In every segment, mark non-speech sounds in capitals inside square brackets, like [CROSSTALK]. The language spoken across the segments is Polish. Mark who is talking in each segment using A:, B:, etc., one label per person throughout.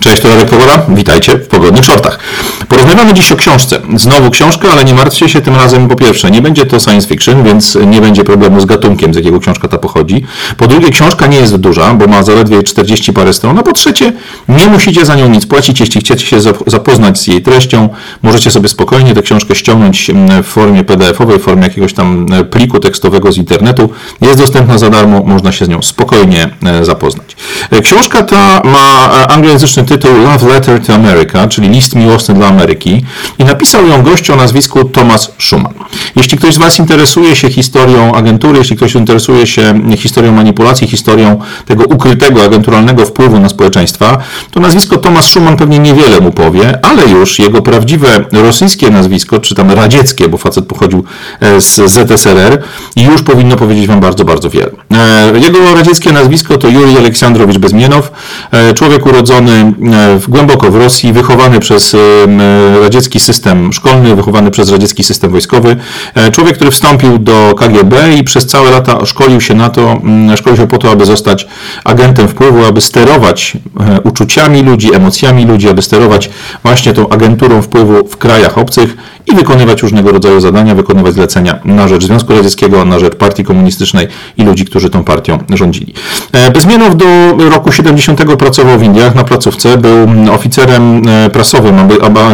A: Cześć, to Radek Pogoda. Witajcie w Pogodnych Shortach. Porozmawiamy dziś o książce. Znowu książka, ale nie martwcie się tym razem po pierwsze, nie będzie to science fiction, więc nie będzie problemu z gatunkiem, z jakiego książka ta pochodzi. Po drugie, książka nie jest duża, bo ma zaledwie 40 parę stron. A po trzecie, nie musicie za nią nic płacić, jeśli chcecie się zapoznać z jej treścią. Możecie sobie spokojnie tę książkę ściągnąć w formie PDF-owej, w formie jakiegoś tam e, pliku tekstowego z internetu. Jest dostępna za darmo, można się z nią spokojnie e, zapoznać. E, książka ta ma anglojęzyczny tytuł Love Letter to America, czyli list miłosny dla Ameryki i napisał ją gość o nazwisku Thomas Schumann. Jeśli ktoś z Was interesuje się historią agentury, jeśli ktoś interesuje się historią manipulacji, historią tego ukrytego, agenturalnego wpływu na społeczeństwa, to nazwisko Thomas Schumann pewnie niewiele mu powie, ale już jego prawdziwe rosyjskie nazwisko, czy tam radzieckie, bo facet pochodził e, z ZSRR, już powinno powiedzieć Wam bardzo, bardzo wiele. E, jego radzieckie nazwisko to Jurij Aleksandrowicz Bezmienow, e, człowiek urodzony w, głęboko w Rosji, wychowany przez radziecki system szkolny, wychowany przez radziecki system wojskowy. E, człowiek, który wstąpił do KGB i przez całe lata szkolił się na to, szkolił się po to, aby zostać agentem wpływu, aby sterować e, uczuciami ludzi, emocjami ludzi, aby sterować właśnie tą agenturą wpływu w krajach obcych i wykonywać różnego rodzaju zadania, wykonywać zlecenia na rzecz Związku Radzieckiego, na rzecz Partii Komunistycznej i ludzi, którzy tą partią rządzili. E, Bezmienow do roku 70 pracował w Indiach na placówce, był oficerem prasowym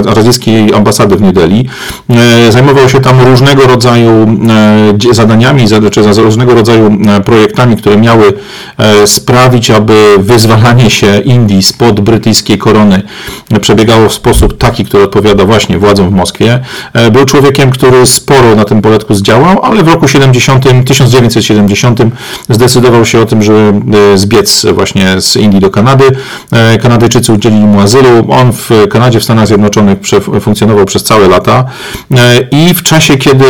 A: radzieckiej ambasady w New Delhi. E, zajmował się tam różnego rodzaju zadaniami, czy różnego rodzaju projektami, które miały sprawić, aby wyzwalanie się Indii spod brytyjskiej korony przebiegało w sposób taki, który odpowiada właśnie władzom w Moskwie. E, był człowiekiem, który sporo na tym poletku zdziałał, ale w roku 70, 1970 zdecydował się o tym, żeby e, zbiec właśnie z Indii do Kanady. E, Kanadyjczycy udzielili mu azylu. On w Kanadzie, w Stanach Zjednoczonych funkcjonował przez całe lata. I w czasie, kiedy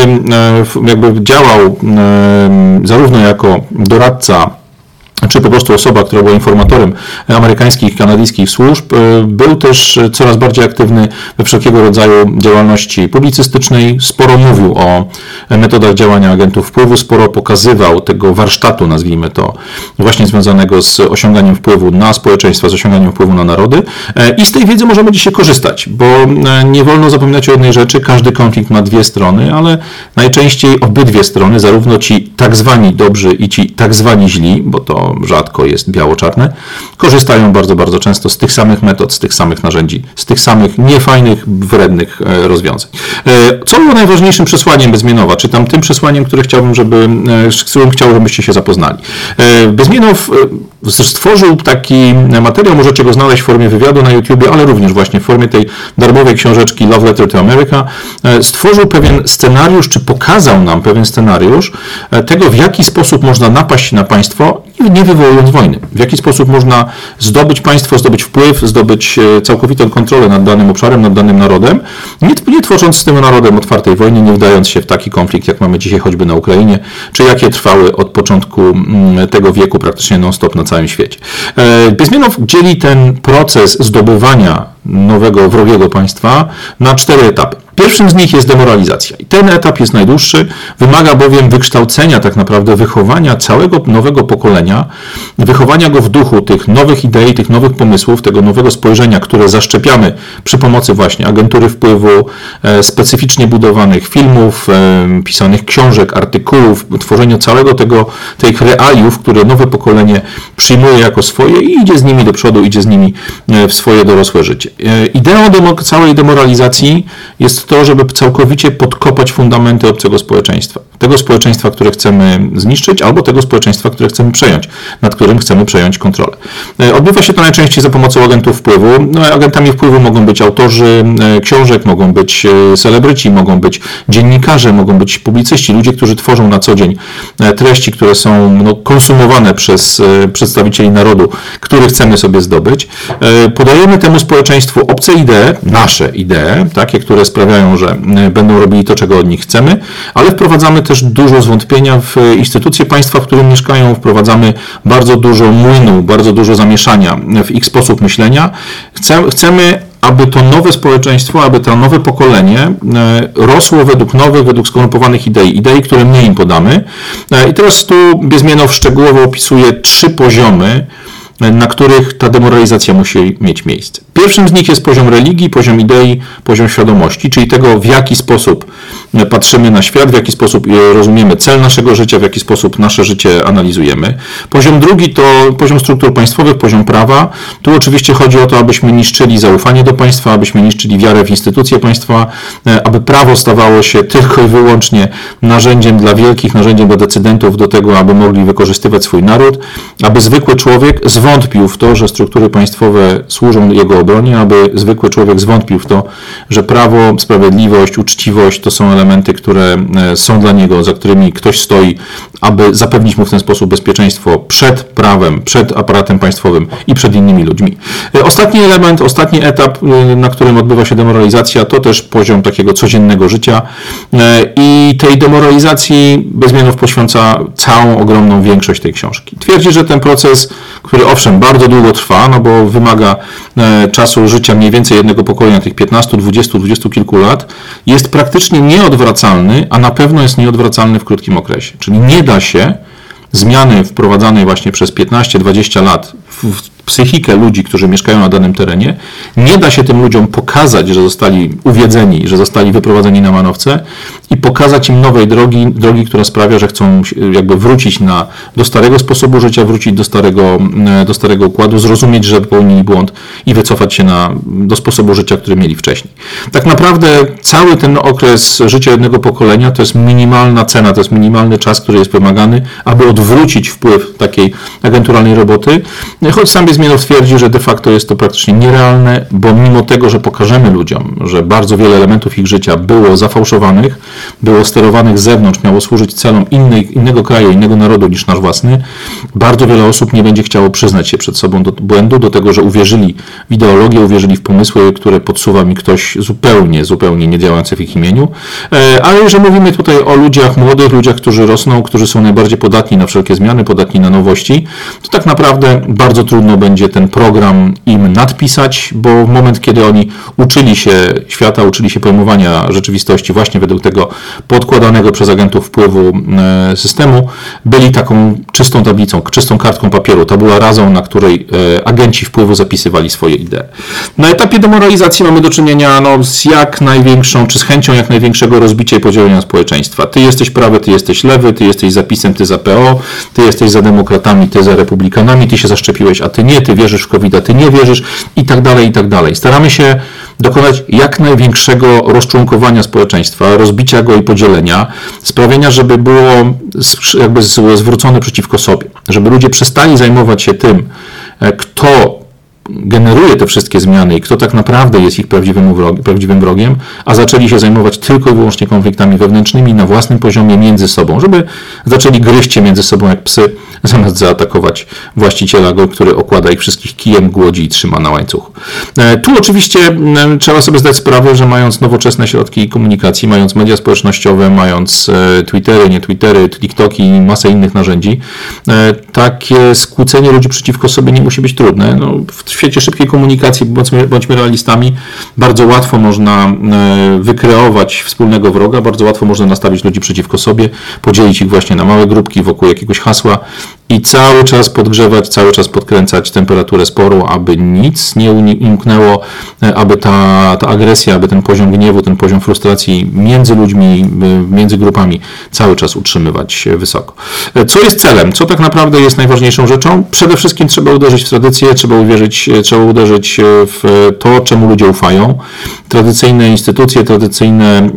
A: jakby działał zarówno jako doradca czy po prostu osoba, która była informatorem amerykańskich kanadyjskich służb, e, był też coraz bardziej aktywny we wszelkiego rodzaju działalności publicystycznej. Sporo mówił o metodach działania agentów wpływu, sporo pokazywał tego warsztatu, nazwijmy to, właśnie związanego z osiąganiem wpływu na społeczeństwa, z osiąganiem wpływu na narody. E, I z tej wiedzy możemy dzisiaj korzystać, bo e, nie wolno zapominać o jednej rzeczy, każdy konflikt ma dwie strony, ale najczęściej obydwie strony, zarówno ci tak zwani dobrzy i ci tak zwani źli, bo to rzadko jest biało-czarne, korzystają bardzo, bardzo często z tych samych metod, z tych samych narzędzi, z tych samych niefajnych, wrednych e, rozwiązań. E, co było najważniejszym przesłaniem Bezmienowa, czy tam tym przesłaniem, które chciałbym, żeby, e, z którym chciałbym, żebyście się zapoznali? Bezmienow stworzył taki materiał, możecie go znaleźć w formie wywiadu na YouTubie, ale również właśnie w formie tej darmowej książeczki Love Letter to America. Stworzył pewien scenariusz, czy pokazał nam pewien scenariusz tego, w jaki sposób można napaść na państwo nie wywołując wojny. W jaki sposób można zdobyć państwo, zdobyć wpływ, zdobyć e, całkowitą kontrolę nad danym obszarem, nad danym narodem, nie, nie tworząc z tym narodem otwartej wojny, nie wdając się w taki konflikt, jak mamy dzisiaj choćby na Ukrainie, czy jakie trwały od początku mm, tego wieku praktycznie non-stop na całym świecie. E, Bezmienow dzieli ten proces zdobywania nowego, wrogiego państwa na cztery etapy. Pierwszym z nich jest demoralizacja. I ten etap jest najdłuższy, wymaga bowiem wykształcenia, tak naprawdę wychowania całego nowego pokolenia, wychowania go w duchu tych nowych idei, tych nowych pomysłów, tego nowego spojrzenia, które zaszczepiamy przy pomocy właśnie agentury wpływu, e, specyficznie budowanych filmów, e, pisanych książek, artykułów, tworzenia całego tego, tych realiów, które nowe pokolenie przyjmuje jako swoje i idzie z nimi do przodu, idzie z nimi e, w swoje dorosłe życie. Ideą całej demoralizacji jest to, żeby całkowicie podkopać fundamenty obcego społeczeństwa. Tego społeczeństwa, które chcemy zniszczyć, albo tego społeczeństwa, które chcemy przejąć, nad którym chcemy przejąć kontrolę. E, odbywa się to najczęściej za pomocą agentów wpływu. No, agentami wpływu mogą być autorzy e, książek, mogą być e, celebryci, mogą być dziennikarze, mogą być publicyści, ludzie, którzy tworzą na co dzień treści, które są no, konsumowane przez przedstawicieli narodu, który chcemy sobie zdobyć. Podajemy temu społeczeństwu obce idee, nasze idee, takie, które sprawiają, że e, będą robili to, czego od nich chcemy, ale wprowadzamy też dużo zwątpienia w instytucje państwa, w którym mieszkają, wprowadzamy bardzo dużo młynu, bardzo dużo zamieszania w ich sposób myślenia. Chcemy aby to nowe społeczeństwo, aby to nowe pokolenie e, rosło według nowych, według skorumpowanych idei, idei, które my im podamy. E, I teraz tu Biezmienow szczegółowo opisuje trzy poziomy na których ta demoralizacja musi mieć miejsce. Pierwszym z nich jest poziom religii, poziom idei, poziom świadomości, czyli tego, w jaki sposób patrzymy na świat, w jaki sposób rozumiemy cel naszego życia, w jaki sposób nasze życie analizujemy. Poziom drugi to poziom struktur państwowych, poziom prawa. Tu oczywiście chodzi o to, abyśmy niszczyli zaufanie do państwa, abyśmy niszczyli wiarę w instytucje państwa, aby prawo stawało się tylko i wyłącznie narzędziem dla wielkich, narzędziem dla decydentów do tego, aby mogli wykorzystywać swój naród, aby zwykły człowiek zwątpił w to, że struktury państwowe służą jego obronie, aby zwykły człowiek zwątpił w to, że prawo, sprawiedliwość, uczciwość to są elementy, które e, są dla niego, za którymi ktoś stoi, aby zapewnić mu w ten sposób bezpieczeństwo przed prawem, przed aparatem państwowym i przed innymi ludźmi. E, ostatni element, ostatni etap, e, na którym odbywa się demoralizacja, to też poziom takiego codziennego życia i tej demoralizacji Bezmianow poświęca całą ogromną większość tej książki. Twierdzi, że ten proces, który owszem bardzo długo trwa, no bo wymaga czasu życia mniej więcej jednego pokolenia, tych 15, 20, 20 kilku lat, jest praktycznie nieodwracalny, a na pewno jest nieodwracalny w krótkim okresie. Czyli nie da się zmiany wprowadzanej właśnie przez 15-20 lat w psychikę ludzi, którzy mieszkają na danym terenie, nie da się tym ludziom pokazać, że zostali uwiedzeni, że zostali wyprowadzeni na manowce i pokazać im nowej drogi, drogi, która sprawia, że chcą jakby wrócić na, do starego sposobu życia, wrócić do starego, e, do starego układu, zrozumieć, że popełnili błąd i wycofać się na, do sposobu życia, który mieli wcześniej. Tak naprawdę cały ten okres życia jednego pokolenia to jest minimalna cena, to jest minimalny czas, który jest wymagany, aby odwrócić wpływ takiej agenturalnej roboty, choć sam Zmienow twierdzi, że de facto jest to praktycznie nierealne, bo mimo tego, że pokażemy ludziom, że bardzo wiele elementów ich życia było zafałszowanych, było sterowanych z zewnątrz, miało służyć celom innej, innego kraju, innego narodu niż nasz własny, bardzo wiele osób nie będzie chciało przyznać się przed sobą do błędu, do tego, że uwierzyli w ideologię, uwierzyli w pomysły, które podsuwa mi ktoś zupełnie, zupełnie nie działający w ich imieniu. E, ale że mówimy tutaj o ludziach młodych, ludziach, którzy rosną, którzy są najbardziej podatni na wszelkie zmiany, podatni na nowości, to tak naprawdę bardzo trudno będzie ten program im nadpisać, bo w moment, kiedy oni uczyli się świata, uczyli się pojmowania rzeczywistości właśnie według tego podkładanego przez agentów wpływu e, systemu, byli taką czystą tablicą, czystą kartką papieru. To była razą, na której e, agenci wpływu zapisywali swoje idee. Na etapie demoralizacji mamy do czynienia no, z jak największą, czy z chęcią jak największego rozbicia i podzielenia społeczeństwa. Ty jesteś prawy, ty jesteś lewy, ty jesteś zapisem, ty za PO, ty jesteś za demokratami, ty za republikanami, ty się zaszczepiłeś, a ty nie, ty wierzysz w covid ty nie wierzysz i tak dalej, i tak dalej. Staramy się dokonać jak największego rozczłonkowania społeczeństwa, rozbicia go i podzielenia, sprawienia, żeby było jakby zwrócone przeciwko sobie, żeby ludzie przestali zajmować się tym, e, kto generuje te wszystkie zmiany i kto tak naprawdę jest ich prawdziwym, prawdziwym wrogiem, a zaczęli się zajmować tylko i wyłącznie konfliktami wewnętrznymi na własnym poziomie między sobą, żeby zaczęli gryźć się między sobą jak psy, [LAUGHS] zamiast zaatakować właściciela go, który okłada ich wszystkich kijem, głodzi i trzyma na łańcuchu. E, tu oczywiście trzeba sobie zdać sprawę, że mając nowoczesne środki komunikacji, mając media społecznościowe, mając e, Twittery, nie Twittery, TikToki i masę innych narzędzi, e, takie skłócenie ludzi przeciwko sobie nie musi być trudne. No, w świecie szybkiej komunikacji, bądźmy, bądźmy realistami, bardzo łatwo można wykreować wspólnego wroga, bardzo łatwo można nastawić ludzi przeciwko sobie, podzielić ich właśnie na małe grupki wokół jakiegoś hasła i cały czas podgrzewać, cały czas podkręcać temperaturę sporu, aby nic nie umknęło, e, aby ta, ta agresja, aby ten poziom gniewu, ten poziom frustracji między ludźmi, e, między grupami cały czas utrzymywać wysoko. E, co jest celem? Co tak naprawdę jest najważniejszą rzeczą? Przede wszystkim trzeba uderzyć w tradycję, trzeba uwierzyć, trzeba uderzyć w to, czemu ludzie ufają. Tradycyjne instytucje, tradycyjne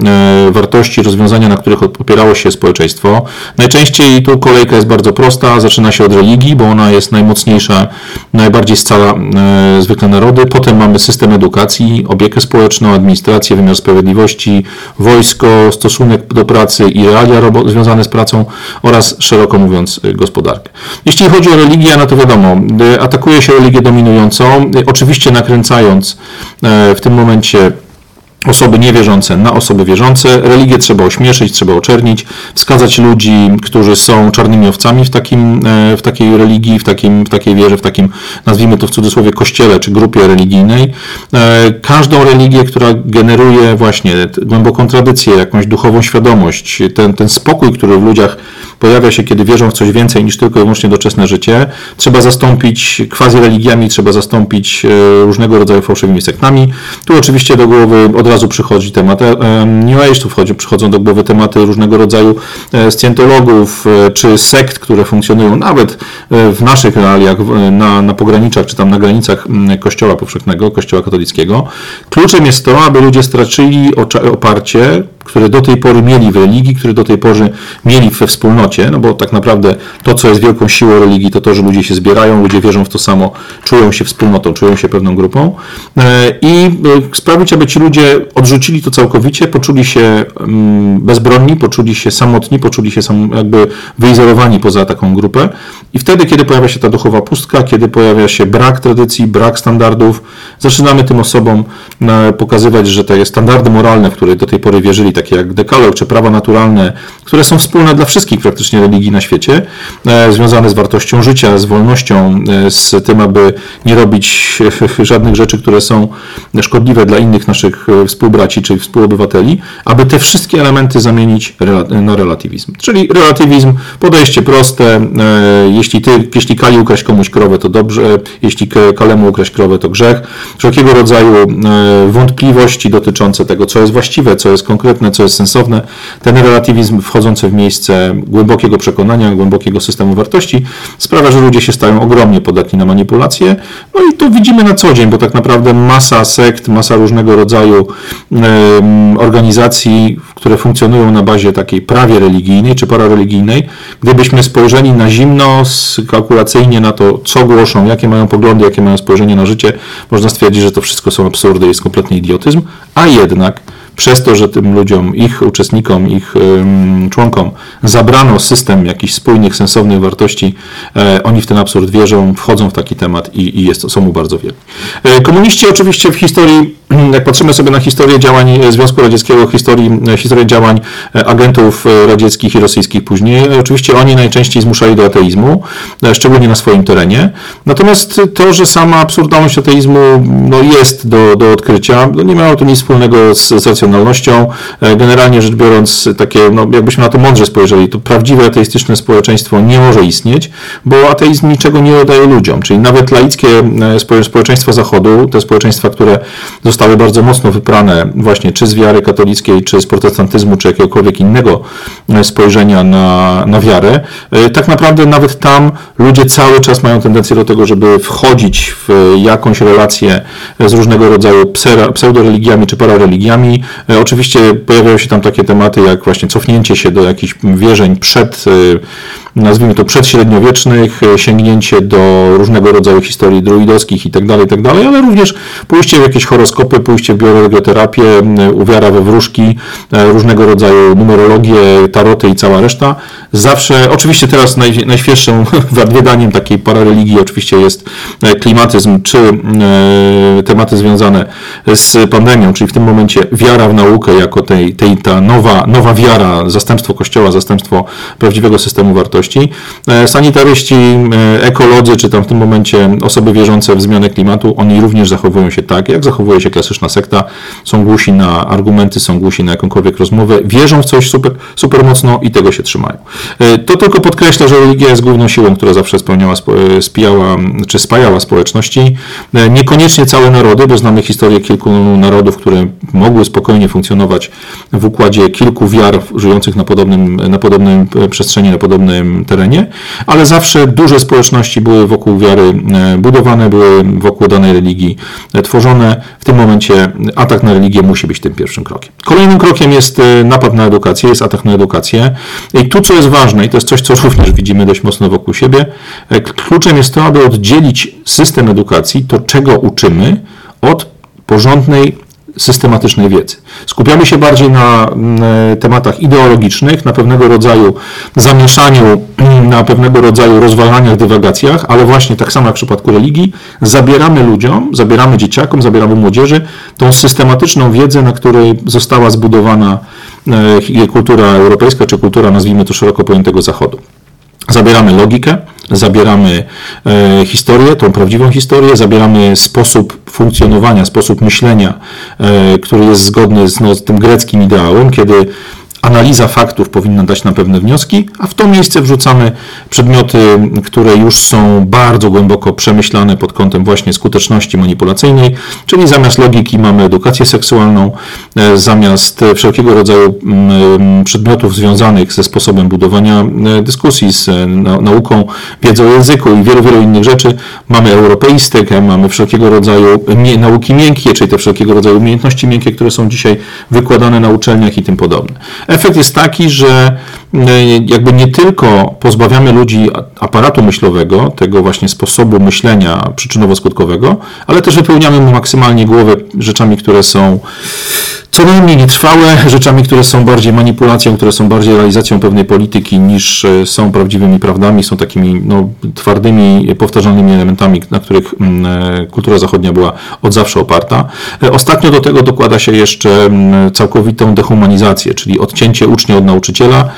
A: wartości, rozwiązania, na których opierało się społeczeństwo. Najczęściej tu kolejka jest bardzo prosta, zaczyna zaczyna się od religii, bo ona jest najmocniejsza, najbardziej scala e, zwykle narody. Potem mamy system edukacji, opiekę społeczną, administrację, wymiar sprawiedliwości, wojsko, stosunek do pracy i realia związane z pracą oraz szeroko mówiąc gospodarkę. Jeśli chodzi o religię, no to wiadomo, e, atakuje się religię dominującą, e, oczywiście nakręcając w tym momencie osoby niewierzące na osoby wierzące. Religię trzeba ośmieszyć, trzeba oczernić, wskazać ludzi, którzy są czarnymi owcami w, takim, e, w takiej religii, w, takim, w takiej wierze, w takim, nazwijmy to w cudzysłowie, kościele czy grupie religijnej. E, każdą religię, która generuje właśnie głęboką tradycję, jakąś duchową świadomość, ten, ten spokój, który w ludziach pojawia się, kiedy wierzą w coś więcej niż tylko i wyłącznie doczesne życie, trzeba zastąpić quasi-religiami, trzeba zastąpić e, różnego rodzaju fałszywymi sektami. Tu oczywiście do głowy od razu przychodzi temat e, New Age, tu wchodzi, przychodzą do głowy tematy różnego rodzaju e, scjentologów, czy sekt, które funkcjonują nawet w naszych realiach, na, na pograniczach, czy tam na granicach Kościoła powszechnego, Kościoła katolickiego. Kluczem jest to, aby ludzie stracili oparcie które do tej pory mieli w religii, które do tej pory mieli we wspólnocie, no bo tak naprawdę to, co jest wielką siłą religii, to to, że ludzie się zbierają, ludzie wierzą w to samo, czują się wspólnotą, czują się pewną grupą e, i e, sprawić, aby ci ludzie odrzucili to całkowicie, poczuli się mm, bezbronni, poczuli się samotni, poczuli się jakby wyizolowani poza taką grupę. I wtedy, kiedy pojawia się ta duchowa pustka, kiedy pojawia się brak tradycji, brak standardów, zaczynamy tym osobom e, pokazywać, że te standardy moralne, w które do tej pory wierzyli, takie jak dekalog czy prawa naturalne, które są wspólne dla wszystkich praktycznie religii na świecie, e, związane z wartością życia, z wolnością, e, z tym, aby nie robić [LAUGHS] żadnych rzeczy, które są szkodliwe dla innych naszych współbraci czy współobywateli, aby te wszystkie elementy zamienić na relatywizm. Czyli relatywizm, podejście proste, jeśli ty, jeśli Kali ukraść komuś krowę, to dobrze, jeśli Kalemu ukraść krowę, to grzech. Wszelkiego rodzaju wątpliwości dotyczące tego, co jest właściwe, co jest konkretne, co jest sensowne. Ten relatywizm wchodzący w miejsce głębokiego przekonania, głębokiego systemu wartości sprawia, że ludzie się stają ogromnie podatni na manipulacje. No i to widzimy na co dzień, bo tak naprawdę masa sekt, masa różnego rodzaju organizacji, które funkcjonują na bazie takiej prawie religijnej czy parareligijnej, gdybyśmy spojrzeli na zimno, kalkulacyjnie na to, co głoszą, jakie mają poglądy, jakie mają spojrzenie na życie, można stwierdzić, że to wszystko są absurdy, jest kompletny idiotyzm, a jednak przez to, że tym ludziom, ich uczestnikom, ich członkom zabrano system jakichś spójnych, sensownych wartości, e, oni w ten absurd wierzą, wchodzą w taki temat i, i jest, są mu bardzo wielki. E, komuniści oczywiście w historii, [CLEARS THROAT] jak patrzymy sobie na historię działań Związku Radzieckiego, historii, e, historię działań agentów radzieckich i rosyjskich później, oczywiście oni najczęściej zmuszali do ateizmu, szczególnie na swoim terenie. Natomiast to, że sama absurdalność ateizmu no, jest do, do odkrycia, no, nie miało to nic wspólnego z, z racjonalnością. E, generalnie rzecz biorąc, takie, no, jakbyśmy na to mądrze spojrzeli, to prawdziwe ateistyczne społeczeństwo nie może istnieć, bo ateizm niczego nie oddaje ludziom. Czyli nawet laickie e, społeczeństwa Zachodu, te społeczeństwa, które zostały bardzo mocno wyprane właśnie czy z wiary katolickiej, czy z protestantyzmu, czy jakiegokolwiek innego e, spojrzenia na, na wiarę, tak naprawdę nawet tam ludzie cały czas mają tendencję do tego, żeby wchodzić w jakąś relację z różnego rodzaju pseudoreligiami czy parareligiami, E, oczywiście pojawiają się tam takie tematy jak właśnie cofnięcie się do jakichś wierzeń przed e, nazwijmy to przedśredniowiecznych, e, sięgnięcie do różnego rodzaju historii druidowskich itd., tak itd., tak ale również pójście w jakieś horoskopy, pójście w bioregioterapię, uwiara we wróżki, e, różnego rodzaju numerologię, taroty i cała reszta. Zawsze, oczywiście teraz naj, najświeższym [LAUGHS] wydaniem takiej parareligii oczywiście jest e, klimatyzm, czy tematy związane z pandemią, czyli w tym momencie wiara w naukę jako tej, tej ta nowa, nowa wiara, zastępstwo Kościoła, zastępstwo prawdziwego systemu wartości. E, sanitaryści, e, ekolodzy, czy tam w tym momencie osoby wierzące w zmianę klimatu, oni również zachowują się tak, jak zachowuje się klasyczna sekta. Są głusi na argumenty, są głusi na jakąkolwiek rozmowę, wierzą w coś super, super mocno i tego się trzymają. E, to tylko podkreśla, że religia jest główną siłą, która zawsze spełniała, spijała, czy spajała społeczności. Niekoniecznie całe narody, bo znamy historię kilku narodów, które mogły spokojnie funkcjonować w układzie kilku wiar żyjących na podobnym, na podobnym przestrzeni, na podobnym terenie, ale zawsze duże społeczności były wokół wiary e, budowane, były wokół danej religii e, tworzone. W tym momencie atak na religię musi być tym pierwszym krokiem. Kolejnym krokiem jest e, napad na edukację, jest atak na edukację. I tu, co jest ważne, i to jest coś, co [LAUGHS] również widzimy dość mocno wokół siebie, kluczem jest to, aby oddzielić system edukacji, to czego uczymy, od porządnej systematycznej wiedzy. Skupiamy się bardziej na mm, tematach ideologicznych, na pewnego rodzaju zamieszaniu, na pewnego rodzaju rozwalaniach, dywagacjach, ale właśnie tak samo jak w przypadku religii, zabieramy ludziom, zabieramy dzieciakom, zabieramy młodzieży tą systematyczną wiedzę, na której została zbudowana e, kultura europejska, czy kultura, nazwijmy to szeroko pojętego Zachodu. Zabieramy logikę, zabieramy e, historię, tą prawdziwą historię, zabieramy sposób funkcjonowania, sposób myślenia, e, który jest zgodny z, no, tym greckim ideałem, kiedy analiza faktów powinna dać nam pewne wnioski, a w to miejsce wrzucamy przedmioty, które już są bardzo głęboko przemyślane pod kątem właśnie skuteczności manipulacyjnej, czyli zamiast logiki mamy edukację seksualną, e, zamiast wszelkiego rodzaju mm, przedmiotów związanych ze sposobem budowania e, dyskusji, z e, nauką, wiedzą o języku i wielu, wielu innych rzeczy, mamy europeistykę, mamy wszelkiego rodzaju nauki miękkie, czyli te wszelkiego rodzaju umiejętności miękkie, które są dzisiaj wykładane na uczelniach i tym podobne. Efekt jest taki, że e, jakby nie tylko pozbawiamy ludzi aparatu myślowego, tego właśnie sposobu myślenia przyczynowo-skutkowego, ale też wypełniamy mu maksymalnie głowę rzeczami, które są co najmniej nietrwałe, [LAUGHS] rzeczami, które są bardziej manipulacją, które są bardziej realizacją pewnej polityki niż e, są prawdziwymi prawdami, są takimi no, twardymi, powtarzalnymi elementami, na których mm, e, kultura zachodnia była od zawsze oparta. Ostatnio do tego dokłada się jeszcze mm, całkowitą dehumanizację, czyli odcięcie ucznia od nauczyciela.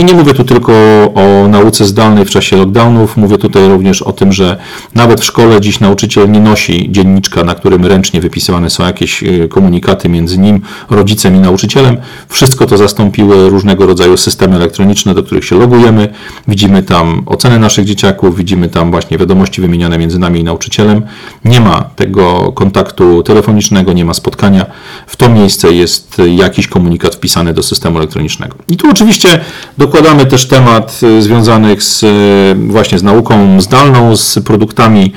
A: I nie mówię tu tylko o nauce zdalnej w czasie lockdownów, mówię tutaj również o tym, że nawet w szkole dziś nauczyciel nie nosi dzienniczka, na którym ręcznie wypisywane są jakieś komunikaty między nim rodzicem i nauczycielem. Wszystko to zastąpiły różnego rodzaju systemy elektroniczne, do których się logujemy. Widzimy tam oceny naszych dzieciaków, widzimy tam właśnie wiadomości wymieniane między nami i nauczycielem. Nie ma tego kontaktu telefonicznego, nie ma spotkania. W to miejsce jest jakiś komunikat wpisany do systemu elektronicznego. I tu oczywiście dokładamy też temat y, związanych z y, właśnie z nauką zdalną, z produktami,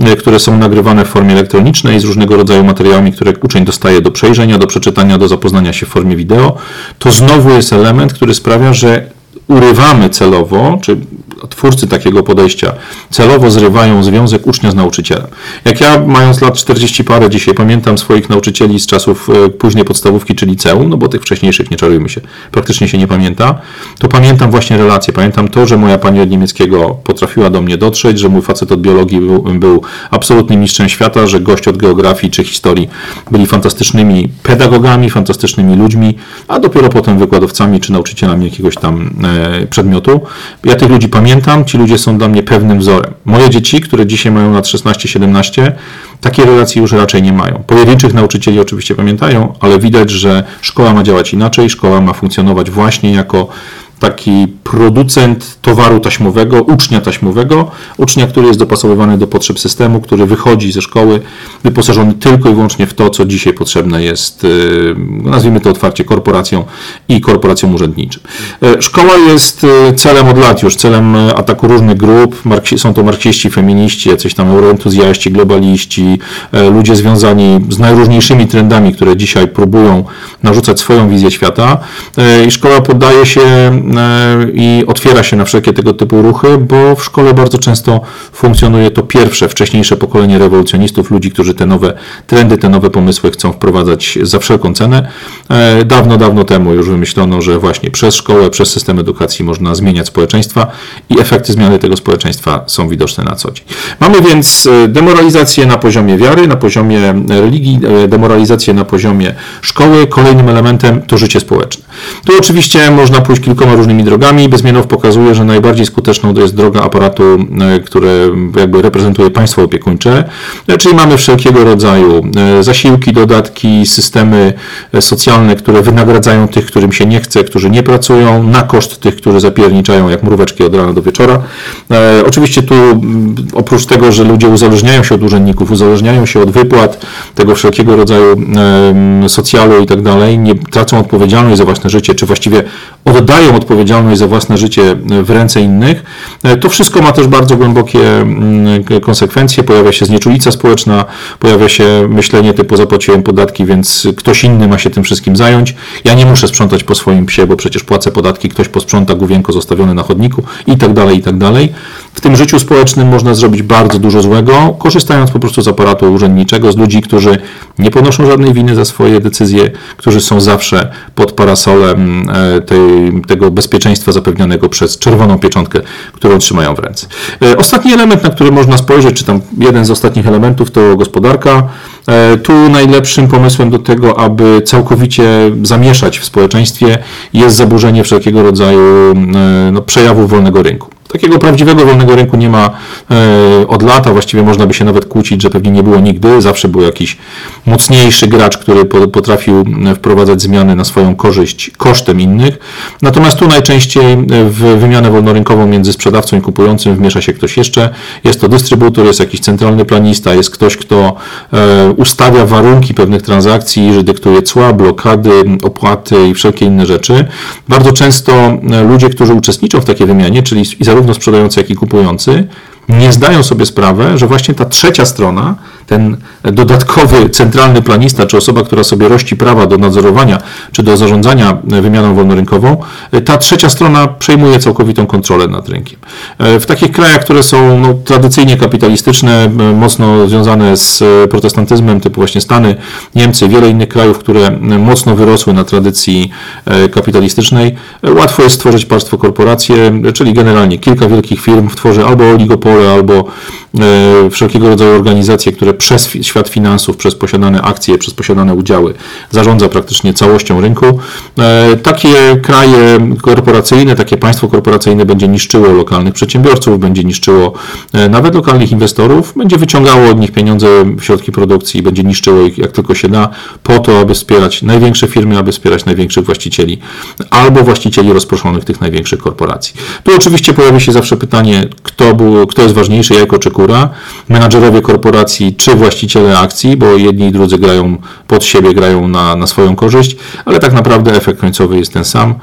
A: y, które są nagrywane w formie elektronicznej, z różnego rodzaju materiałami, które uczeń dostaje do przejrzenia, do przeczytania do zapoznania się w formie wideo, to znowu jest element, który sprawia, że urywamy celowo, czy twórcy takiego podejścia celowo zrywają związek ucznia z nauczycielem. Jak ja, mając lat 40 parę, dzisiaj pamiętam swoich nauczycieli z czasów e, później podstawówki czy liceum, no bo tych wcześniejszych, nie czarujmy się, praktycznie się nie pamięta, to pamiętam właśnie relacje. Pamiętam to, że moja pani od niemieckiego potrafiła do mnie dotrzeć, że mój facet od biologii był, był absolutnym mistrzem świata, że gość od geografii czy historii byli fantastycznymi pedagogami, fantastycznymi ludźmi, a dopiero potem wykładowcami czy nauczycielami jakiegoś tam e, przedmiotu. Ja tych ludzi pamiętam pamiętam, ci ludzie są dla mnie pewnym wzorem. Moje dzieci, które dzisiaj mają lat 16-17, takie relacje już raczej nie mają. Pojedynczych nauczycieli oczywiście pamiętają, ale widać, że szkoła ma działać inaczej, szkoła ma funkcjonować właśnie jako taki producent towaru taśmowego, ucznia taśmowego, ucznia, który jest dopasowywany do potrzeb systemu, który wychodzi ze szkoły wyposażony tylko i wyłącznie w to, co dzisiaj potrzebne jest, y, nazwijmy to otwarcie, korporacją i korporacją urzędniczym. Y, szkoła jest y, celem od lat już, celem ataku różnych grup, są to marksiści, feminiści, jacyś tam euroentuzjaści, globaliści, ludzie związani z najróżniejszymi trendami, które dzisiaj próbują narzucać swoją wizję świata i szkoła poddaje się i otwiera się na wszelkie tego typu ruchy, bo w szkole bardzo często funkcjonuje to pierwsze, wcześniejsze pokolenie rewolucjonistów, ludzi, którzy te nowe trendy, te nowe pomysły chcą wprowadzać za wszelką cenę. E, dawno, dawno temu już wymyślono, że właśnie przez szkołę, przez system edukacji można zmieniać społeczeństwa i efekty zmiany tego społeczeństwa są widoczne na co dzień. Mamy więc e, demoralizację na poziomie wiary, na poziomie religii, e, demoralizację na poziomie szkoły. Kolejnym elementem to życie społeczne. Tu oczywiście można pójść kilkoma różnymi drogami. Bezmienow pokazuje, że najbardziej skuteczną to jest droga aparatu, e, które jakby reprezentuje państwo opiekuńcze, e, czyli mamy wszelkiego rodzaju e, zasiłki, dodatki, systemy socjalne, które wynagradzają tych, którym się nie chce, którzy nie pracują, na koszt tych, którzy zapierniczają jak mróweczki od rana do wieczora. Oczywiście tu oprócz tego, że ludzie uzależniają się od urzędników, uzależniają się od wypłat, tego wszelkiego rodzaju socjalu i tak dalej, nie tracą odpowiedzialność za własne życie, czy właściwie oddają odpowiedzialność za własne życie w ręce innych. To wszystko ma też bardzo głębokie mm, konsekwencje. Pojawia się znieczulica społeczna, pojawia się myślenie typu zapłaciłem podatki, więc ktoś inny ma się tym wszystkim zająć. Ja nie muszę sprzątać po swoim psie, bo przecież płacę podatki, ktoś posprząta główienko zostawione na chodniku i tak dalej, i tak dalej. W tym życiu społecznym można zrobić bardzo dużo złego, korzystając po prostu z aparatu urzędniczego, z ludzi, którzy nie ponoszą żadnej winy za swoje decyzje, którzy są zawsze pod parasolem e, tej, tego bezpieczeństwa zapewnionego przez czerwoną pieczątkę, którą trzymają w ręce. E, ostatni element, na który można spojrzeć, czy tam jeden z ostatnich elementów, to gospodarka. E, tu najlepszym pomysłem do tego, aby całkowicie zamieszać w społeczeństwie jest zaburzenie wszelkiego rodzaju no, przejawów wolnego rynku. Takiego prawdziwego wolnego rynku nie ma e, od lata, właściwie można by się nawet kłócić, że pewnie nie było nigdy. Zawsze był jakiś mocniejszy gracz, który potrafił wprowadzać zmiany na swoją korzyść kosztem innych. Natomiast tu najczęściej w wymianę wolnorynkową między sprzedawcą i kupującym wmiesza się ktoś jeszcze. Jest to dystrybutor, jest jakiś centralny planista, jest ktoś, kto e, ustawia warunki pewnych transakcji, że dyktuje cła, blokady, opłaty i wszelkie inne rzeczy. Bardzo często e, ludzie, którzy uczestniczą w takiej wymianie, czyli i zarówno zarówno sprzedający, jak i kupujący, nie zdają sobie sprawę, że właśnie ta trzecia strona ten dodatkowy centralny planista, czy osoba, która sobie rości prawa do nadzorowania, czy do zarządzania wymianą wolnorynkową, ta trzecia strona przejmuje całkowitą kontrolę nad rynkiem. W takich krajach, które są no, tradycyjnie kapitalistyczne, mocno związane z protestantyzmem, typu właśnie Stany, Niemcy, wiele innych krajów, które mocno wyrosły na tradycji e, kapitalistycznej, łatwo jest stworzyć państwo korporacje, czyli generalnie kilka wielkich firm tworzy albo albo e, wszelkiego rodzaju organizacje, które przez świat finansów, przez posiadane akcje, przez posiadane udziały zarządza praktycznie całością rynku. E, takie kraje korporacyjne, takie państwo korporacyjne będzie niszczyło lokalnych przedsiębiorców, będzie niszczyło e, nawet lokalnych inwestorów, będzie wyciągało od nich pieniądze środki produkcji, będzie niszczyło ich jak tylko się da, po to, aby wspierać największe firmy, aby wspierać największych właścicieli albo właścicieli rozproszonych tych największych korporacji. Tu oczywiście pojawi się zawsze pytanie, kto, był, kto jest ważniejszy, jajko czy kura, menadżerowie korporacji czy właściciele akcji, bo jedni i drudzy grają pod siebie, grają na, na swoją korzyść, ale tak naprawdę efekt końcowy jest ten sam.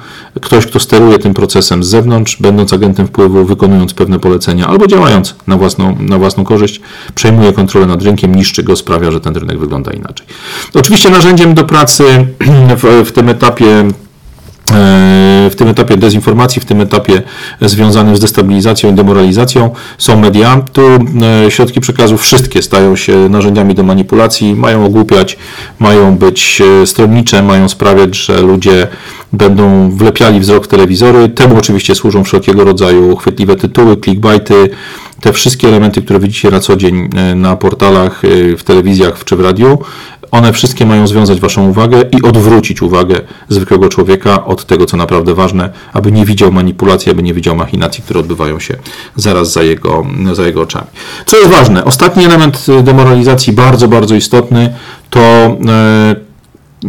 A: Ktoś, kto steruje tym procesem z zewnątrz, będąc agentem wpływu, wykonując pewne polecenia albo działając na własną, na własną korzyść, przejmuje kontrolę nad rynkiem, niszczy go, sprawia, że ten rynek wygląda inaczej. Oczywiście narzędziem do pracy w, w tym etapie w tym etapie dezinformacji, w tym etapie związanym z destabilizacją i demoralizacją są media. Tu e, środki przekazu wszystkie stają się narzędziami do manipulacji, mają ogłupiać, mają być e, stronnicze, mają sprawiać, że ludzie będą wlepiali wzrok w telewizory. Temu oczywiście służą wszelkiego rodzaju chwytliwe tytuły, clickbaity, te wszystkie elementy, które widzicie na co dzień e, na portalach, w telewizjach czy w radiu, one wszystkie mają związać Waszą uwagę i odwrócić uwagę zwykłego człowieka od tego, co naprawdę ważne, aby nie widział manipulacji, aby nie widział machinacji, które odbywają się zaraz za jego, za jego oczami. Co jest ważne? Ostatni element demoralizacji, bardzo, bardzo istotny, to e,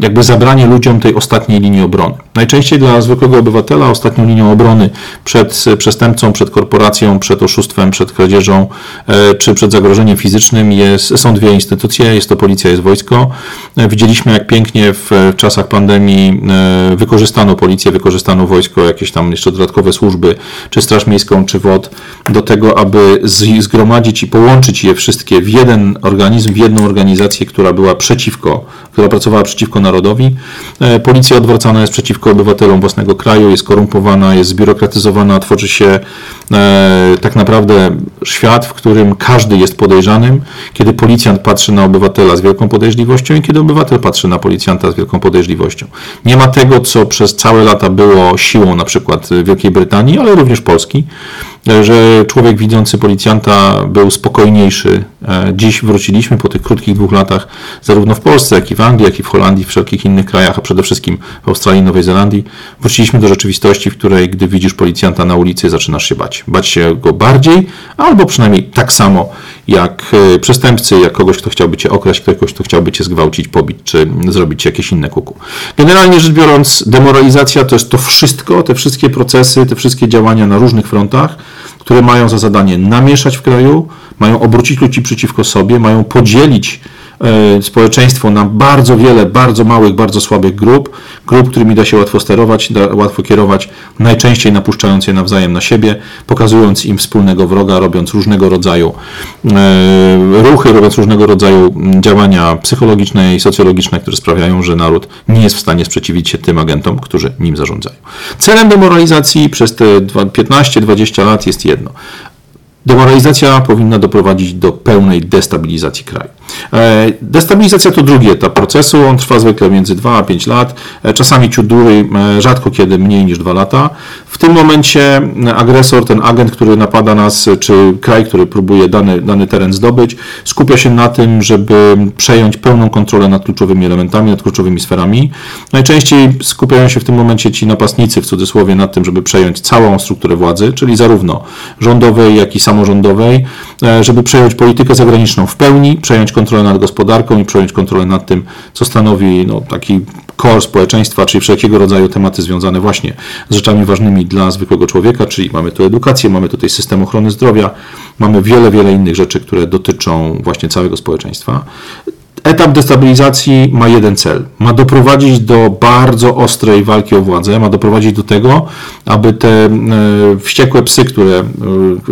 A: jakby zabranie ludziom tej ostatniej linii obrony. Najczęściej dla zwykłego obywatela ostatnią linią obrony przed przestępcą, przed korporacją, przed oszustwem, przed kradzieżą e, czy przed zagrożeniem fizycznym jest, są dwie instytucje, jest to policja, jest wojsko. E, widzieliśmy jak pięknie w czasach pandemii e, wykorzystano policję, wykorzystano wojsko, jakieś tam jeszcze dodatkowe służby, czy Straż Miejską, czy WOD, do tego, aby zgromadzić i połączyć je wszystkie w jeden organizm, w jedną organizację, która była przeciwko, która pracowała przeciwko narodowi. E, policja odwracana jest przeciwko obywatelom własnego kraju, jest korumpowana, jest zbiurokratyzowana, tworzy się tak naprawdę świat, w którym każdy jest podejrzanym, kiedy policjant patrzy na obywatela z wielką podejrzliwością i kiedy obywatel patrzy na policjanta z wielką podejrzliwością. Nie ma tego, co przez całe lata było siłą na przykład Wielkiej Brytanii, ale również Polski, że człowiek widzący policjanta był spokojniejszy. E, dziś wróciliśmy po tych krótkich dwóch latach, zarówno w Polsce, jak i w Anglii, jak i w Holandii, w wszelkich innych krajach, a przede wszystkim w Australii Nowej Zelandii. Wróciliśmy do rzeczywistości, w której gdy widzisz policjanta na ulicy, zaczynasz się bać. Bać się go bardziej, albo przynajmniej tak samo jak e, przestępcy, jak kogoś, kto chciałby cię okraść, kogoś, kto chciałby cię zgwałcić, pobić, czy zrobić jakieś inne kuku. Generalnie rzecz biorąc, demoralizacja to jest to wszystko, te wszystkie procesy, te wszystkie działania na różnych frontach, które mają za zadanie namieszać w kraju, mają obrócić ludzi przeciwko sobie, mają podzielić społeczeństwo na bardzo wiele, bardzo małych, bardzo słabych grup, grup, którymi da się łatwo sterować, da, łatwo kierować, najczęściej napuszczając je nawzajem na siebie, pokazując im wspólnego wroga, robiąc różnego rodzaju e, ruchy, robiąc różnego rodzaju działania psychologiczne i socjologiczne, które sprawiają, że naród nie jest w stanie sprzeciwić się tym agentom, którzy nim zarządzają. Celem demoralizacji przez te 15-20 lat jest jedno. Demoralizacja powinna doprowadzić do pełnej destabilizacji kraju. E, destabilizacja to drugi etap procesu, on trwa zwykle między 2 a 5 lat, e, czasami ciut dłużej, e, rzadko kiedy mniej niż 2 lata. W tym momencie agresor, ten agent, który napada nas, czy kraj, który próbuje dany, dany teren zdobyć, skupia się na tym, żeby przejąć pełną kontrolę nad kluczowymi elementami, nad kluczowymi sferami. Najczęściej skupiają się w tym momencie ci napastnicy, w cudzysłowie, nad tym, żeby przejąć całą strukturę władzy, czyli zarówno rządowej, jak i samorządowej, żeby przejąć politykę zagraniczną w pełni, przejąć kontrolę nad gospodarką i przejąć kontrolę nad tym, co stanowi no, taki core społeczeństwa, czyli wszelkiego rodzaju tematy związane właśnie z rzeczami ważnymi dla zwykłego człowieka, czyli mamy tu edukację, mamy tutaj system ochrony zdrowia, mamy wiele, wiele innych rzeczy, które dotyczą właśnie całego społeczeństwa. Etap destabilizacji ma jeden cel. Ma doprowadzić do bardzo ostrej walki o władzę, ma doprowadzić do tego, aby te e, wściekłe psy, które e,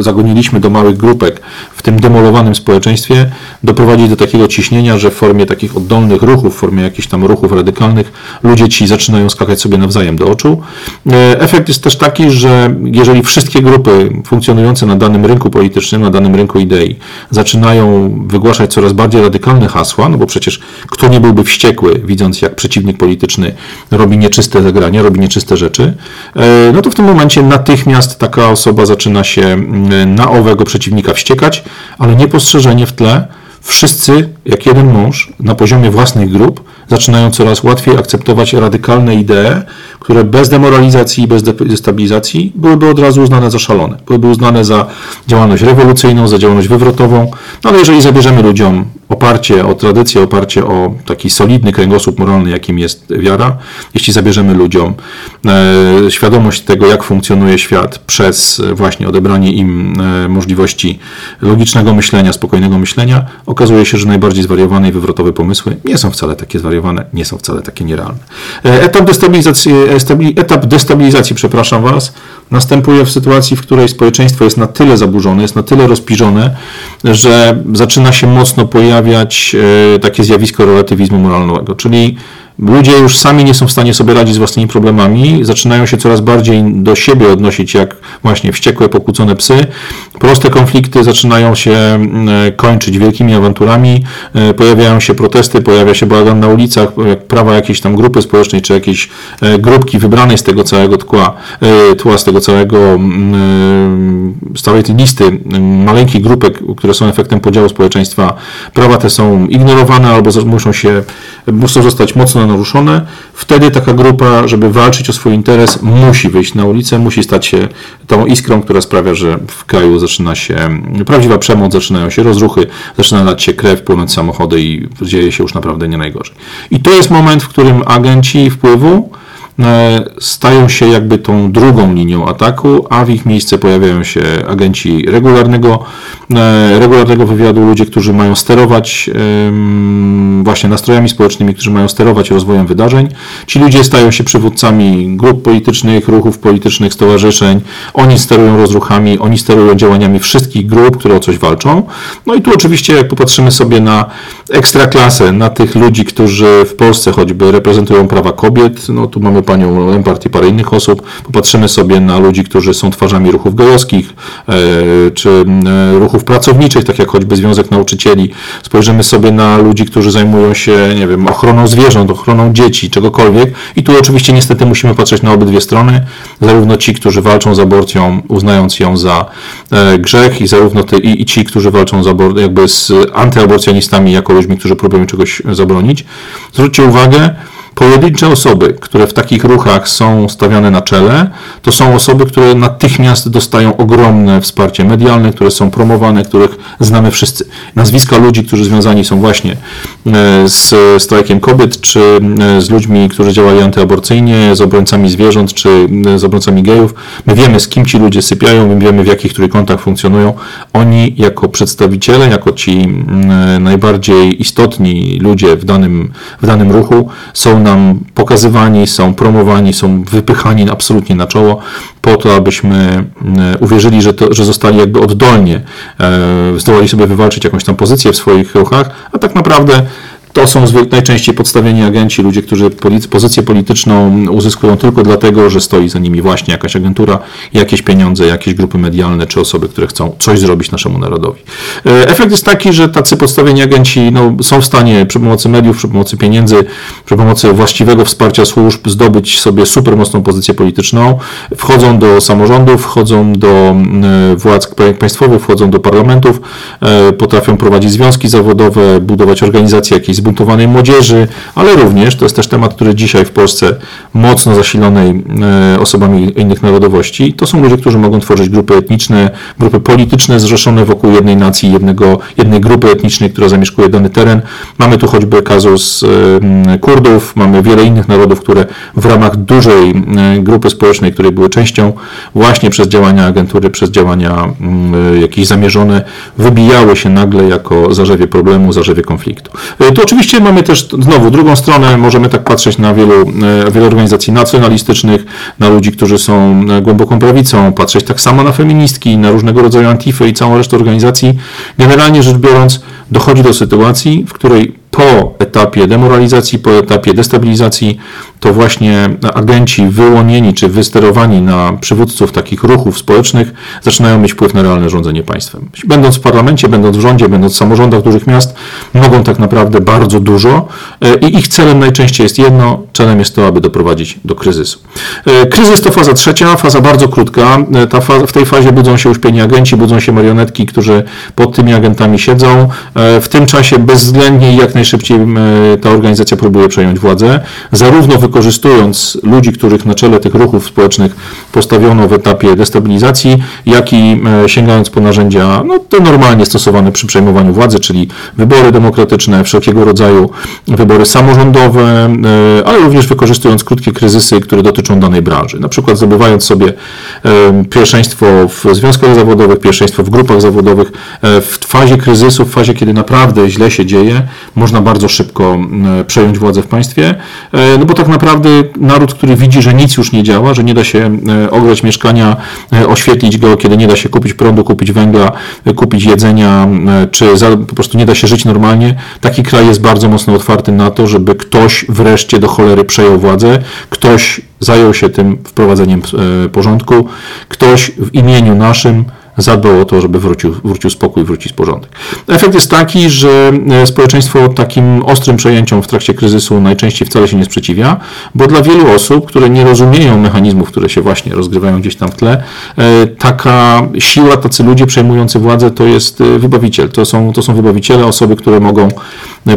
A: zagoniliśmy do małych grupek w tym demolowanym społeczeństwie, doprowadzić do takiego ciśnienia, że w formie takich oddolnych ruchów, w formie jakichś tam ruchów radykalnych, ludzie ci zaczynają skakać sobie nawzajem do oczu. E, efekt jest też taki, że jeżeli wszystkie grupy funkcjonujące na danym rynku politycznym, na danym rynku idei zaczynają wygłaszać coraz bardziej radykalne hasła, no bo przecież kto nie byłby wściekły, widząc jak przeciwnik polityczny robi nieczyste zagrania, robi nieczyste rzeczy, e, no to w tym momencie natychmiast taka osoba zaczyna się mm, na owego przeciwnika wściekać, ale niepostrzeżenie w tle wszyscy, jak jeden mąż, na poziomie własnych grup, zaczynają coraz łatwiej akceptować radykalne idee, które bez demoralizacji i bez destabilizacji byłyby od razu uznane za szalone. Byłyby uznane za działalność rewolucyjną, za działalność wywrotową. No ale jeżeli zabierzemy ludziom oparcie o tradycję, oparcie o taki solidny kręgosłup moralny, jakim jest wiara, jeśli zabierzemy ludziom e, świadomość tego, jak funkcjonuje świat przez właśnie odebranie im e, możliwości logicznego myślenia, spokojnego myślenia, okazuje się, że najbardziej zwariowane i wywrotowe pomysły nie są wcale takie zwariowane, nie są wcale takie nierealne. E, etap destabilizacji, e, etap destabilizacji, przepraszam Was, następuje w sytuacji, w której społeczeństwo jest na tyle zaburzone, jest na tyle rozpiżone, że zaczyna się mocno pojawiać e, takie zjawisko relatywizmu moralnego, czyli Ludzie już sami nie są w stanie sobie radzić z własnymi problemami, zaczynają się coraz bardziej do siebie odnosić jak właśnie wściekłe, pokłócone psy. Proste konflikty zaczynają się mm, kończyć wielkimi awanturami, e, pojawiają się protesty, pojawia się bałagan na ulicach, prawa jakiejś tam grupy społecznej, czy jakiejś e, grupki wybranej z tego całego tła, e, tła z tego całego, mm, z całej tej listy mm, maleńkich grupek, które są efektem podziału społeczeństwa. Prawa te są ignorowane albo muszą się, muszą zostać mocno naruszone, wtedy taka grupa, żeby walczyć o swój interes, musi wyjść na ulicę, musi stać się tą iskrą, która sprawia, że w kraju zaczyna się prawdziwa przemoc, zaczynają się rozruchy, zaczyna lać się krew, płynąć samochody i dzieje się już naprawdę nie najgorzej. I to jest moment, w którym agenci wpływu stają się jakby tą drugą linią ataku, a w ich miejsce pojawiają się agenci regularnego, e, regularnego wywiadu, ludzie, którzy mają sterować właśnie nastrojami społecznymi, którzy mają sterować rozwojem wydarzeń. Ci ludzie stają się przywódcami grup politycznych, ruchów politycznych, stowarzyszeń. Oni sterują rozruchami, oni sterują działaniami wszystkich grup, które o coś walczą. No i tu oczywiście, jak popatrzymy sobie na ekstraklasę, na tych ludzi, którzy w Polsce choćby reprezentują prawa kobiet, no tu mamy panią Lempart i parę innych osób. Popatrzymy sobie na ludzi, którzy są twarzami ruchów gejowskich, e, czy e, ruchów pracowniczych, tak jak choćby Związek Nauczycieli. Spojrzymy sobie na ludzi, którzy zajmują się, nie wiem, ochroną zwierząt, ochroną dzieci, czegokolwiek. I tu oczywiście niestety musimy patrzeć na obydwie strony. Zarówno ci, którzy walczą z aborcją, uznając ją za e, grzech, i zarówno te, i, i ci, którzy walczą z abor- jakby z antyaborcjonistami, jako ludźmi, którzy próbują czegoś zabronić. Zwróćcie uwagę, Pojedyncze osoby, które w takich ruchach są stawiane na czele, to są osoby, które natychmiast dostają ogromne wsparcie medialne, które są promowane, których znamy wszyscy. Nazwiska ludzi, którzy związani są właśnie e, z strajkiem kobiet, czy e, z ludźmi, którzy działali antyaborcyjnie, z obrońcami zwierząt, czy e, z obrońcami gejów. My wiemy, z kim ci ludzie sypiają, my wiemy, w jakich trójkątach funkcjonują. Oni jako przedstawiciele, jako ci najbardziej istotni ludzie w danym, w danym ruchu są nam pokazywani, są promowani, są wypychani absolutnie na czoło po to, abyśmy uwierzyli, że, to, że zostali jakby oddolnie, zdołali sobie wywalczyć jakąś tam pozycję w swoich ruchach, a tak naprawdę to są najczęściej podstawieni agenci, ludzie, którzy pozycję polityczną uzyskują tylko dlatego, że stoi za nimi właśnie jakaś agentura, jakieś pieniądze, jakieś grupy medialne czy osoby, które chcą coś zrobić naszemu narodowi. E, efekt jest taki, że tacy podstawieni agenci no, są w stanie przy pomocy mediów, przy pomocy pieniędzy, przy pomocy właściwego wsparcia służb zdobyć sobie super mocną pozycję polityczną, wchodzą do samorządów, wchodzą do e, władz państwowych, wchodzą do parlamentów, e, potrafią prowadzić związki zawodowe, budować organizacje jakieś zbuntowanej młodzieży, ale również, to jest też temat, który dzisiaj w Polsce mocno zasilonej e, osobami innych narodowości, to są ludzie, którzy mogą tworzyć grupy etniczne, grupy polityczne zrzeszone wokół jednej nacji, jednego, jednej grupy etnicznej, która zamieszkuje dany teren. Mamy tu choćby kazus e, Kurdów, mamy wiele innych narodów, które w ramach dużej e, grupy społecznej, której były częścią, właśnie przez działania agentury, przez działania jakieś zamierzone, wybijały się nagle jako zarzewie problemu, zarzewie konfliktu. Tu oczywiście mamy też znowu drugą stronę, możemy tak patrzeć na wielu, e, wiele organizacji nacjonalistycznych, na ludzi, którzy są e, głęboką prawicą, patrzeć tak samo na feministki, na różnego rodzaju antify i całą resztę organizacji. Generalnie rzecz biorąc, dochodzi do sytuacji, w której po etapie demoralizacji, po etapie destabilizacji, to właśnie agenci wyłonieni czy wysterowani na przywódców takich ruchów społecznych zaczynają mieć wpływ na realne rządzenie państwem. Będąc w parlamencie, będąc w rządzie, będąc w samorządach dużych miast, mogą tak naprawdę bardzo dużo e, i ich celem najczęściej jest jedno, celem jest to, aby doprowadzić do kryzysu. E, kryzys to faza trzecia, faza bardzo krótka. E, ta faza, w tej fazie budzą się uśpieni agenci, budzą się marionetki, którzy pod tymi agentami siedzą. W tym czasie bezwzględnie jak najszybciej ta organizacja próbuje przejąć władzę, zarówno wykorzystując ludzi, których na czele tych ruchów społecznych postawiono w etapie destabilizacji, jak i e, sięgając po narzędzia no, te normalnie stosowane przy przejmowaniu władzy, czyli wybory demokratyczne, wszelkiego rodzaju wybory samorządowe, e, ale również wykorzystując krótkie kryzysy, które dotyczą danej branży. Na przykład zdobywając sobie e, pierwszeństwo w związkach zawodowych, pierwszeństwo w grupach zawodowych, w fazie kryzysu, w fazie, kiedy naprawdę źle się dzieje, można bardzo szybko przejąć władzę w państwie, no bo tak naprawdę naród, który widzi, że nic już nie działa, że nie da się e, ogrzać mieszkania, e, oświetlić go, kiedy nie da się kupić prądu, kupić węgla, e, kupić jedzenia, czy po prostu nie da się żyć normalnie, taki kraj jest bardzo mocno otwarty na to, żeby ktoś wreszcie do cholery przejął władzę, ktoś zajął się tym wprowadzeniem porządku, ktoś w imieniu naszym zadbał o to, żeby wrócił, wrócił spokój, wrócić porządek. Efekt jest taki, że e, społeczeństwo takim ostrym przejęciom w trakcie kryzysu najczęściej wcale się nie sprzeciwia, bo dla wielu osób, które nie rozumieją mechanizmów, które się właśnie rozgrywają gdzieś tam w tle, e, taka siła, tacy ludzie przejmujący władzę to jest e, wybawiciel. To są, to są wybawiciele, osoby, które mogą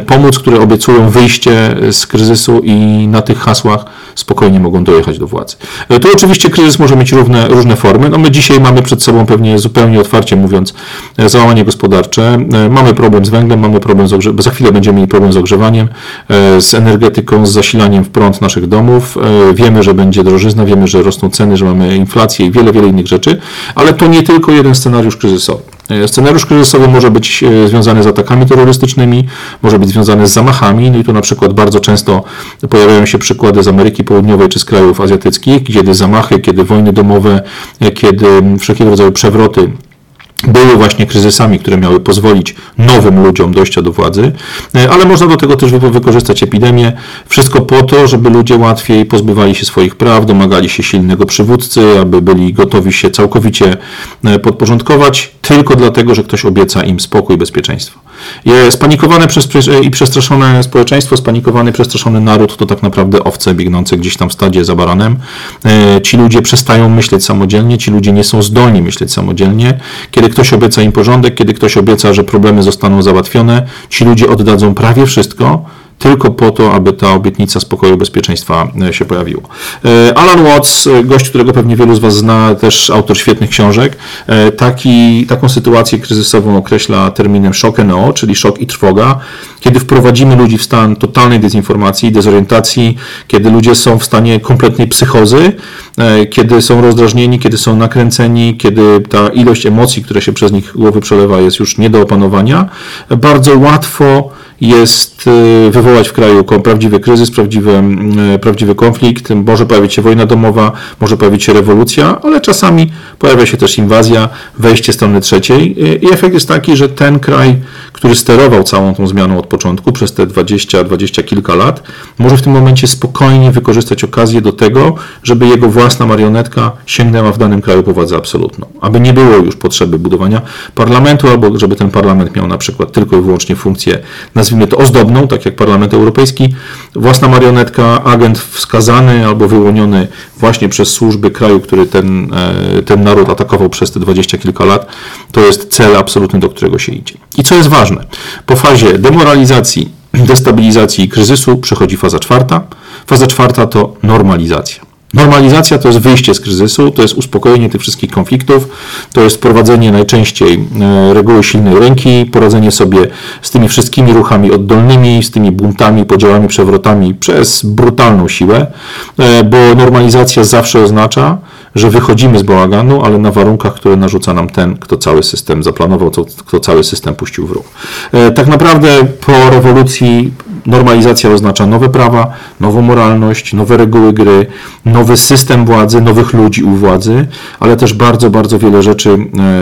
A: pomóc, które obiecują wyjście z kryzysu i na tych hasłach spokojnie mogą dojechać do władzy. Tu oczywiście kryzys może mieć różne, różne formy. No my dzisiaj mamy przed sobą pewnie otwarcie mówiąc, e, załamanie gospodarcze. E, mamy problem z węglem, mamy problem z ogrzewaniem, za chwilę będziemy mieli problem z ogrzewaniem, e, z energetyką, z zasilaniem w prąd naszych domów. Wiemy, że będzie drożyzna, wiemy, że rosną ceny, że mamy inflację i wiele, wiele innych rzeczy, ale to nie tylko jeden scenariusz kryzysowy. Scenariusz kryzysowy może być związany z atakami terrorystycznymi, może być związany z zamachami. No i tu na przykład bardzo często pojawiają się przykłady z Ameryki Południowej czy z krajów azjatyckich, kiedy zamachy, kiedy wojny domowe, kiedy wszelkiego rodzaju przewroty były właśnie kryzysami, które miały pozwolić nowym ludziom dojścia do władzy, e, ale można do tego też wykorzystać epidemię. Wszystko po to, żeby ludzie łatwiej pozbywali się swoich praw, domagali się silnego przywódcy, aby byli gotowi się całkowicie e, podporządkować, tylko dlatego, że ktoś obieca im spokój i bezpieczeństwo. Spanikowane przez, i przestraszone społeczeństwo, spanikowany, przestraszony naród to tak naprawdę owce biegnące gdzieś tam w stadzie za baranem. E, ci ludzie przestają myśleć samodzielnie, ci ludzie nie są zdolni myśleć samodzielnie. Kiedy ktoś obieca im porządek, kiedy ktoś obieca, że problemy zostaną załatwione, ci ludzie oddadzą prawie wszystko, tylko po to, aby ta obietnica spokoju bezpieczeństwa się pojawiła. Alan Watts, gość, którego pewnie wielu z Was zna, też autor świetnych książek, taki, taką sytuację kryzysową określa terminem shock NO, czyli szok i trwoga, kiedy wprowadzimy ludzi w stan totalnej dezinformacji, dezorientacji, kiedy ludzie są w stanie kompletnej psychozy, kiedy są rozdrażnieni, kiedy są nakręceni, kiedy ta ilość emocji, które się przez nich głowy przelewa, jest już nie do opanowania, bardzo łatwo jest y, wywołać w kraju prawdziwy kryzys, prawdziwy, y, prawdziwy konflikt, może pojawić się wojna domowa, może pojawić się rewolucja, ale czasami pojawia się też inwazja, wejście strony trzeciej. Y, i efekt jest taki, że ten kraj, który sterował całą tą zmianą od początku przez te 20, 20 kilka lat, może w tym momencie spokojnie wykorzystać okazję do tego, żeby jego własna marionetka sięgnęła w danym kraju po władzę absolutną. Aby nie było już potrzeby budowania parlamentu, albo żeby ten parlament miał na przykład tylko i wyłącznie funkcję nazwijmy to ozdobną, tak jak Parlament Europejski, własna marionetka, agent wskazany albo wyłoniony właśnie przez służby kraju, który ten, e, ten naród atakował przez te dwadzieścia kilka lat, to jest cel absolutny, do którego się idzie. I co jest ważne, po fazie demoralizacji, destabilizacji i kryzysu przychodzi faza czwarta. Faza czwarta to normalizacja. Normalizacja to jest wyjście z kryzysu, to jest uspokojenie tych wszystkich konfliktów, to jest wprowadzenie najczęściej e, reguły silnej ręki, poradzenie sobie z tymi wszystkimi ruchami oddolnymi, z tymi buntami, podziałami, przewrotami przez brutalną siłę, e, bo normalizacja zawsze oznacza, że wychodzimy z bałaganu, ale na warunkach, które narzuca nam ten, kto cały system zaplanował, kto cały system puścił w ruch. E, tak naprawdę po rewolucji normalizacja oznacza nowe prawa, nową moralność, nowe reguły gry, nowy system władzy, nowych ludzi u władzy, ale też bardzo, bardzo wiele rzeczy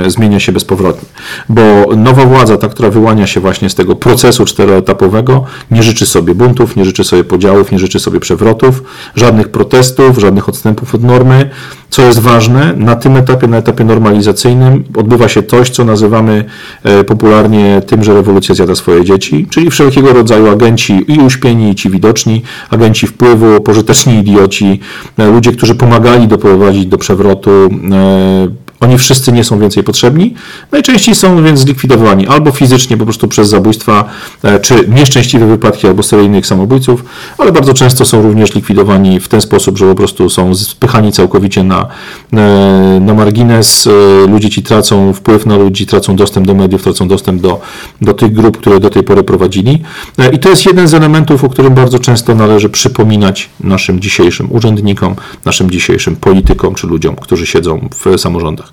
A: e, zmienia się bezpowrotnie. Bo nowa władza, ta, która wyłania się właśnie z tego procesu czteroetapowego, nie życzy sobie buntów, nie życzy sobie podziałów, nie życzy sobie przewrotów, żadnych protestów, żadnych odstępów od normy, co jest ważne, na tym etapie, na etapie normalizacyjnym odbywa się coś, co nazywamy e, popularnie tym, że rewolucja zjada swoje dzieci, czyli wszelkiego rodzaju agenci i uśpieni, i ci widoczni, agenci wpływu, pożyteczni idioci, e, ludzie, którzy pomagali doprowadzić do przewrotu, e, oni wszyscy nie są więcej potrzebni. Najczęściej są więc zlikwidowani albo fizycznie po prostu przez zabójstwa, e, czy nieszczęśliwe wypadki, albo seryjnych samobójców, ale bardzo często są również likwidowani w ten sposób, że po prostu są spychani całkowicie na, e, na margines. E, ludzie ci tracą wpływ na ludzi, tracą dostęp do mediów, tracą dostęp do, do tych grup, które do tej pory prowadzili. I to jest jeden z elementów, o którym bardzo często należy przypominać naszym dzisiejszym urzędnikom, naszym dzisiejszym politykom czy ludziom, którzy siedzą w samorządach.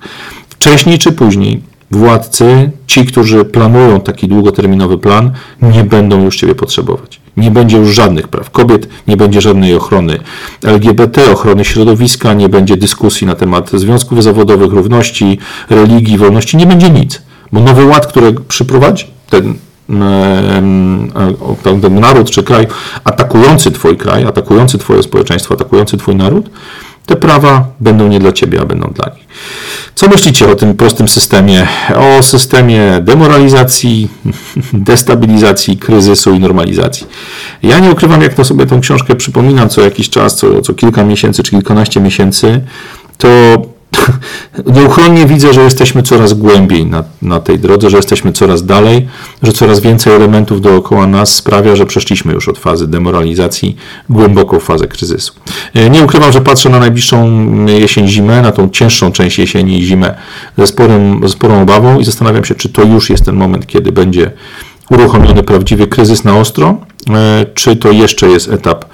A: Wcześniej czy później władcy, ci, którzy planują taki długoterminowy plan, nie będą już Ciebie potrzebować. Nie będzie już żadnych praw kobiet, nie będzie żadnej ochrony LGBT, ochrony środowiska, nie będzie dyskusji na temat związków zawodowych, równości, religii, wolności, nie będzie nic. Bo nowy ład, który przyprowadzi ten ten naród czy kraj atakujący Twój kraj, atakujący Twoje społeczeństwo, atakujący Twój naród, te prawa będą nie dla Ciebie, a będą dla nich. Co myślicie o tym prostym systemie? O systemie demoralizacji, [LAUGHS] destabilizacji, kryzysu i normalizacji. Ja nie ukrywam, jak to sobie tę książkę przypominam co jakiś czas, co, co kilka miesięcy czy kilkanaście miesięcy, to [LAUGHS] nieuchronnie widzę, że jesteśmy coraz głębiej na, na tej drodze, że jesteśmy coraz dalej, że coraz więcej elementów dookoła nas sprawia, że przeszliśmy już od fazy demoralizacji głęboko w fazę kryzysu. E, nie ukrywam, że patrzę na najbliższą jesień-zimę, na tą cięższą część jesieni i zimę ze, sporym, sporą obawą i zastanawiam się, czy to już jest ten moment, kiedy będzie uruchomiony prawdziwy kryzys na ostro, czy to jeszcze jest etap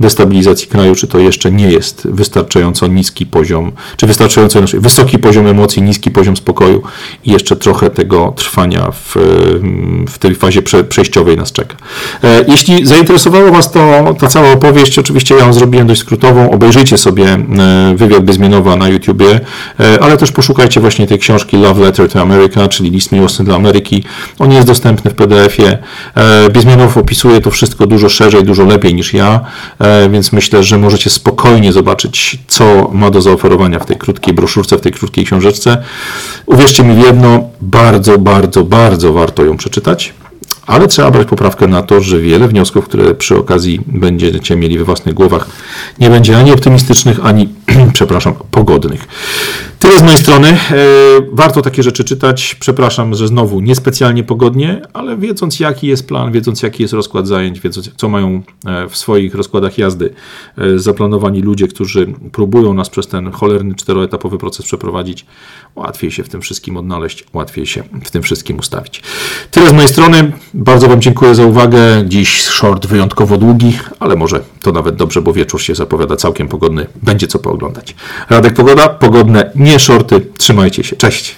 A: destabilizacji kraju, czy to jeszcze nie jest wystarczająco niski poziom, czy wystarczająco wysoki poziom emocji, niski poziom spokoju i jeszcze trochę tego trwania w, w tej fazie prze, przejściowej nas czeka. E, jeśli zainteresowało Was to, ta cała opowieść, oczywiście ja ją zrobiłem dość skrótową, obejrzyjcie sobie e, wywiad Bezmienowa na YouTubie, e, ale też poszukajcie właśnie tej książki Love Letter to America, czyli list miłosny dla Ameryki. On jest dostępny w PDF-ie. Bezmienow opisuje to wszystko dużo szerzej, dużo lepiej niż ja. E, więc myślę, że możecie spokojnie zobaczyć, co ma do zaoferowania w tej krótkiej broszurce, w tej krótkiej książeczce. Uwierzcie mi w jedno, bardzo, bardzo, bardzo warto ją przeczytać. Ale trzeba brać poprawkę na to, że wiele wniosków, które przy okazji będziecie mieli we własnych głowach, nie będzie ani optymistycznych, ani [CLEARS THROAT] przepraszam, pogodnych. Tyle z mojej strony. E, Warto takie rzeczy czytać. Przepraszam, że znowu niespecjalnie pogodnie, ale wiedząc jaki jest plan, wiedząc jaki jest rozkład zajęć, wiedząc co mają e, w swoich rozkładach jazdy e, zaplanowani ludzie, którzy próbują nas przez ten cholerny czteroetapowy proces przeprowadzić, łatwiej się w tym wszystkim odnaleźć, łatwiej się w tym wszystkim ustawić. Tyle z mojej strony. Bardzo Wam dziękuję za uwagę. Dziś short wyjątkowo długi, ale może to nawet dobrze, bo wieczór się zapowiada całkiem pogodny. Będzie co pooglądać. Radek Pogoda, pogodne, nie shorty. Trzymajcie się. Cześć.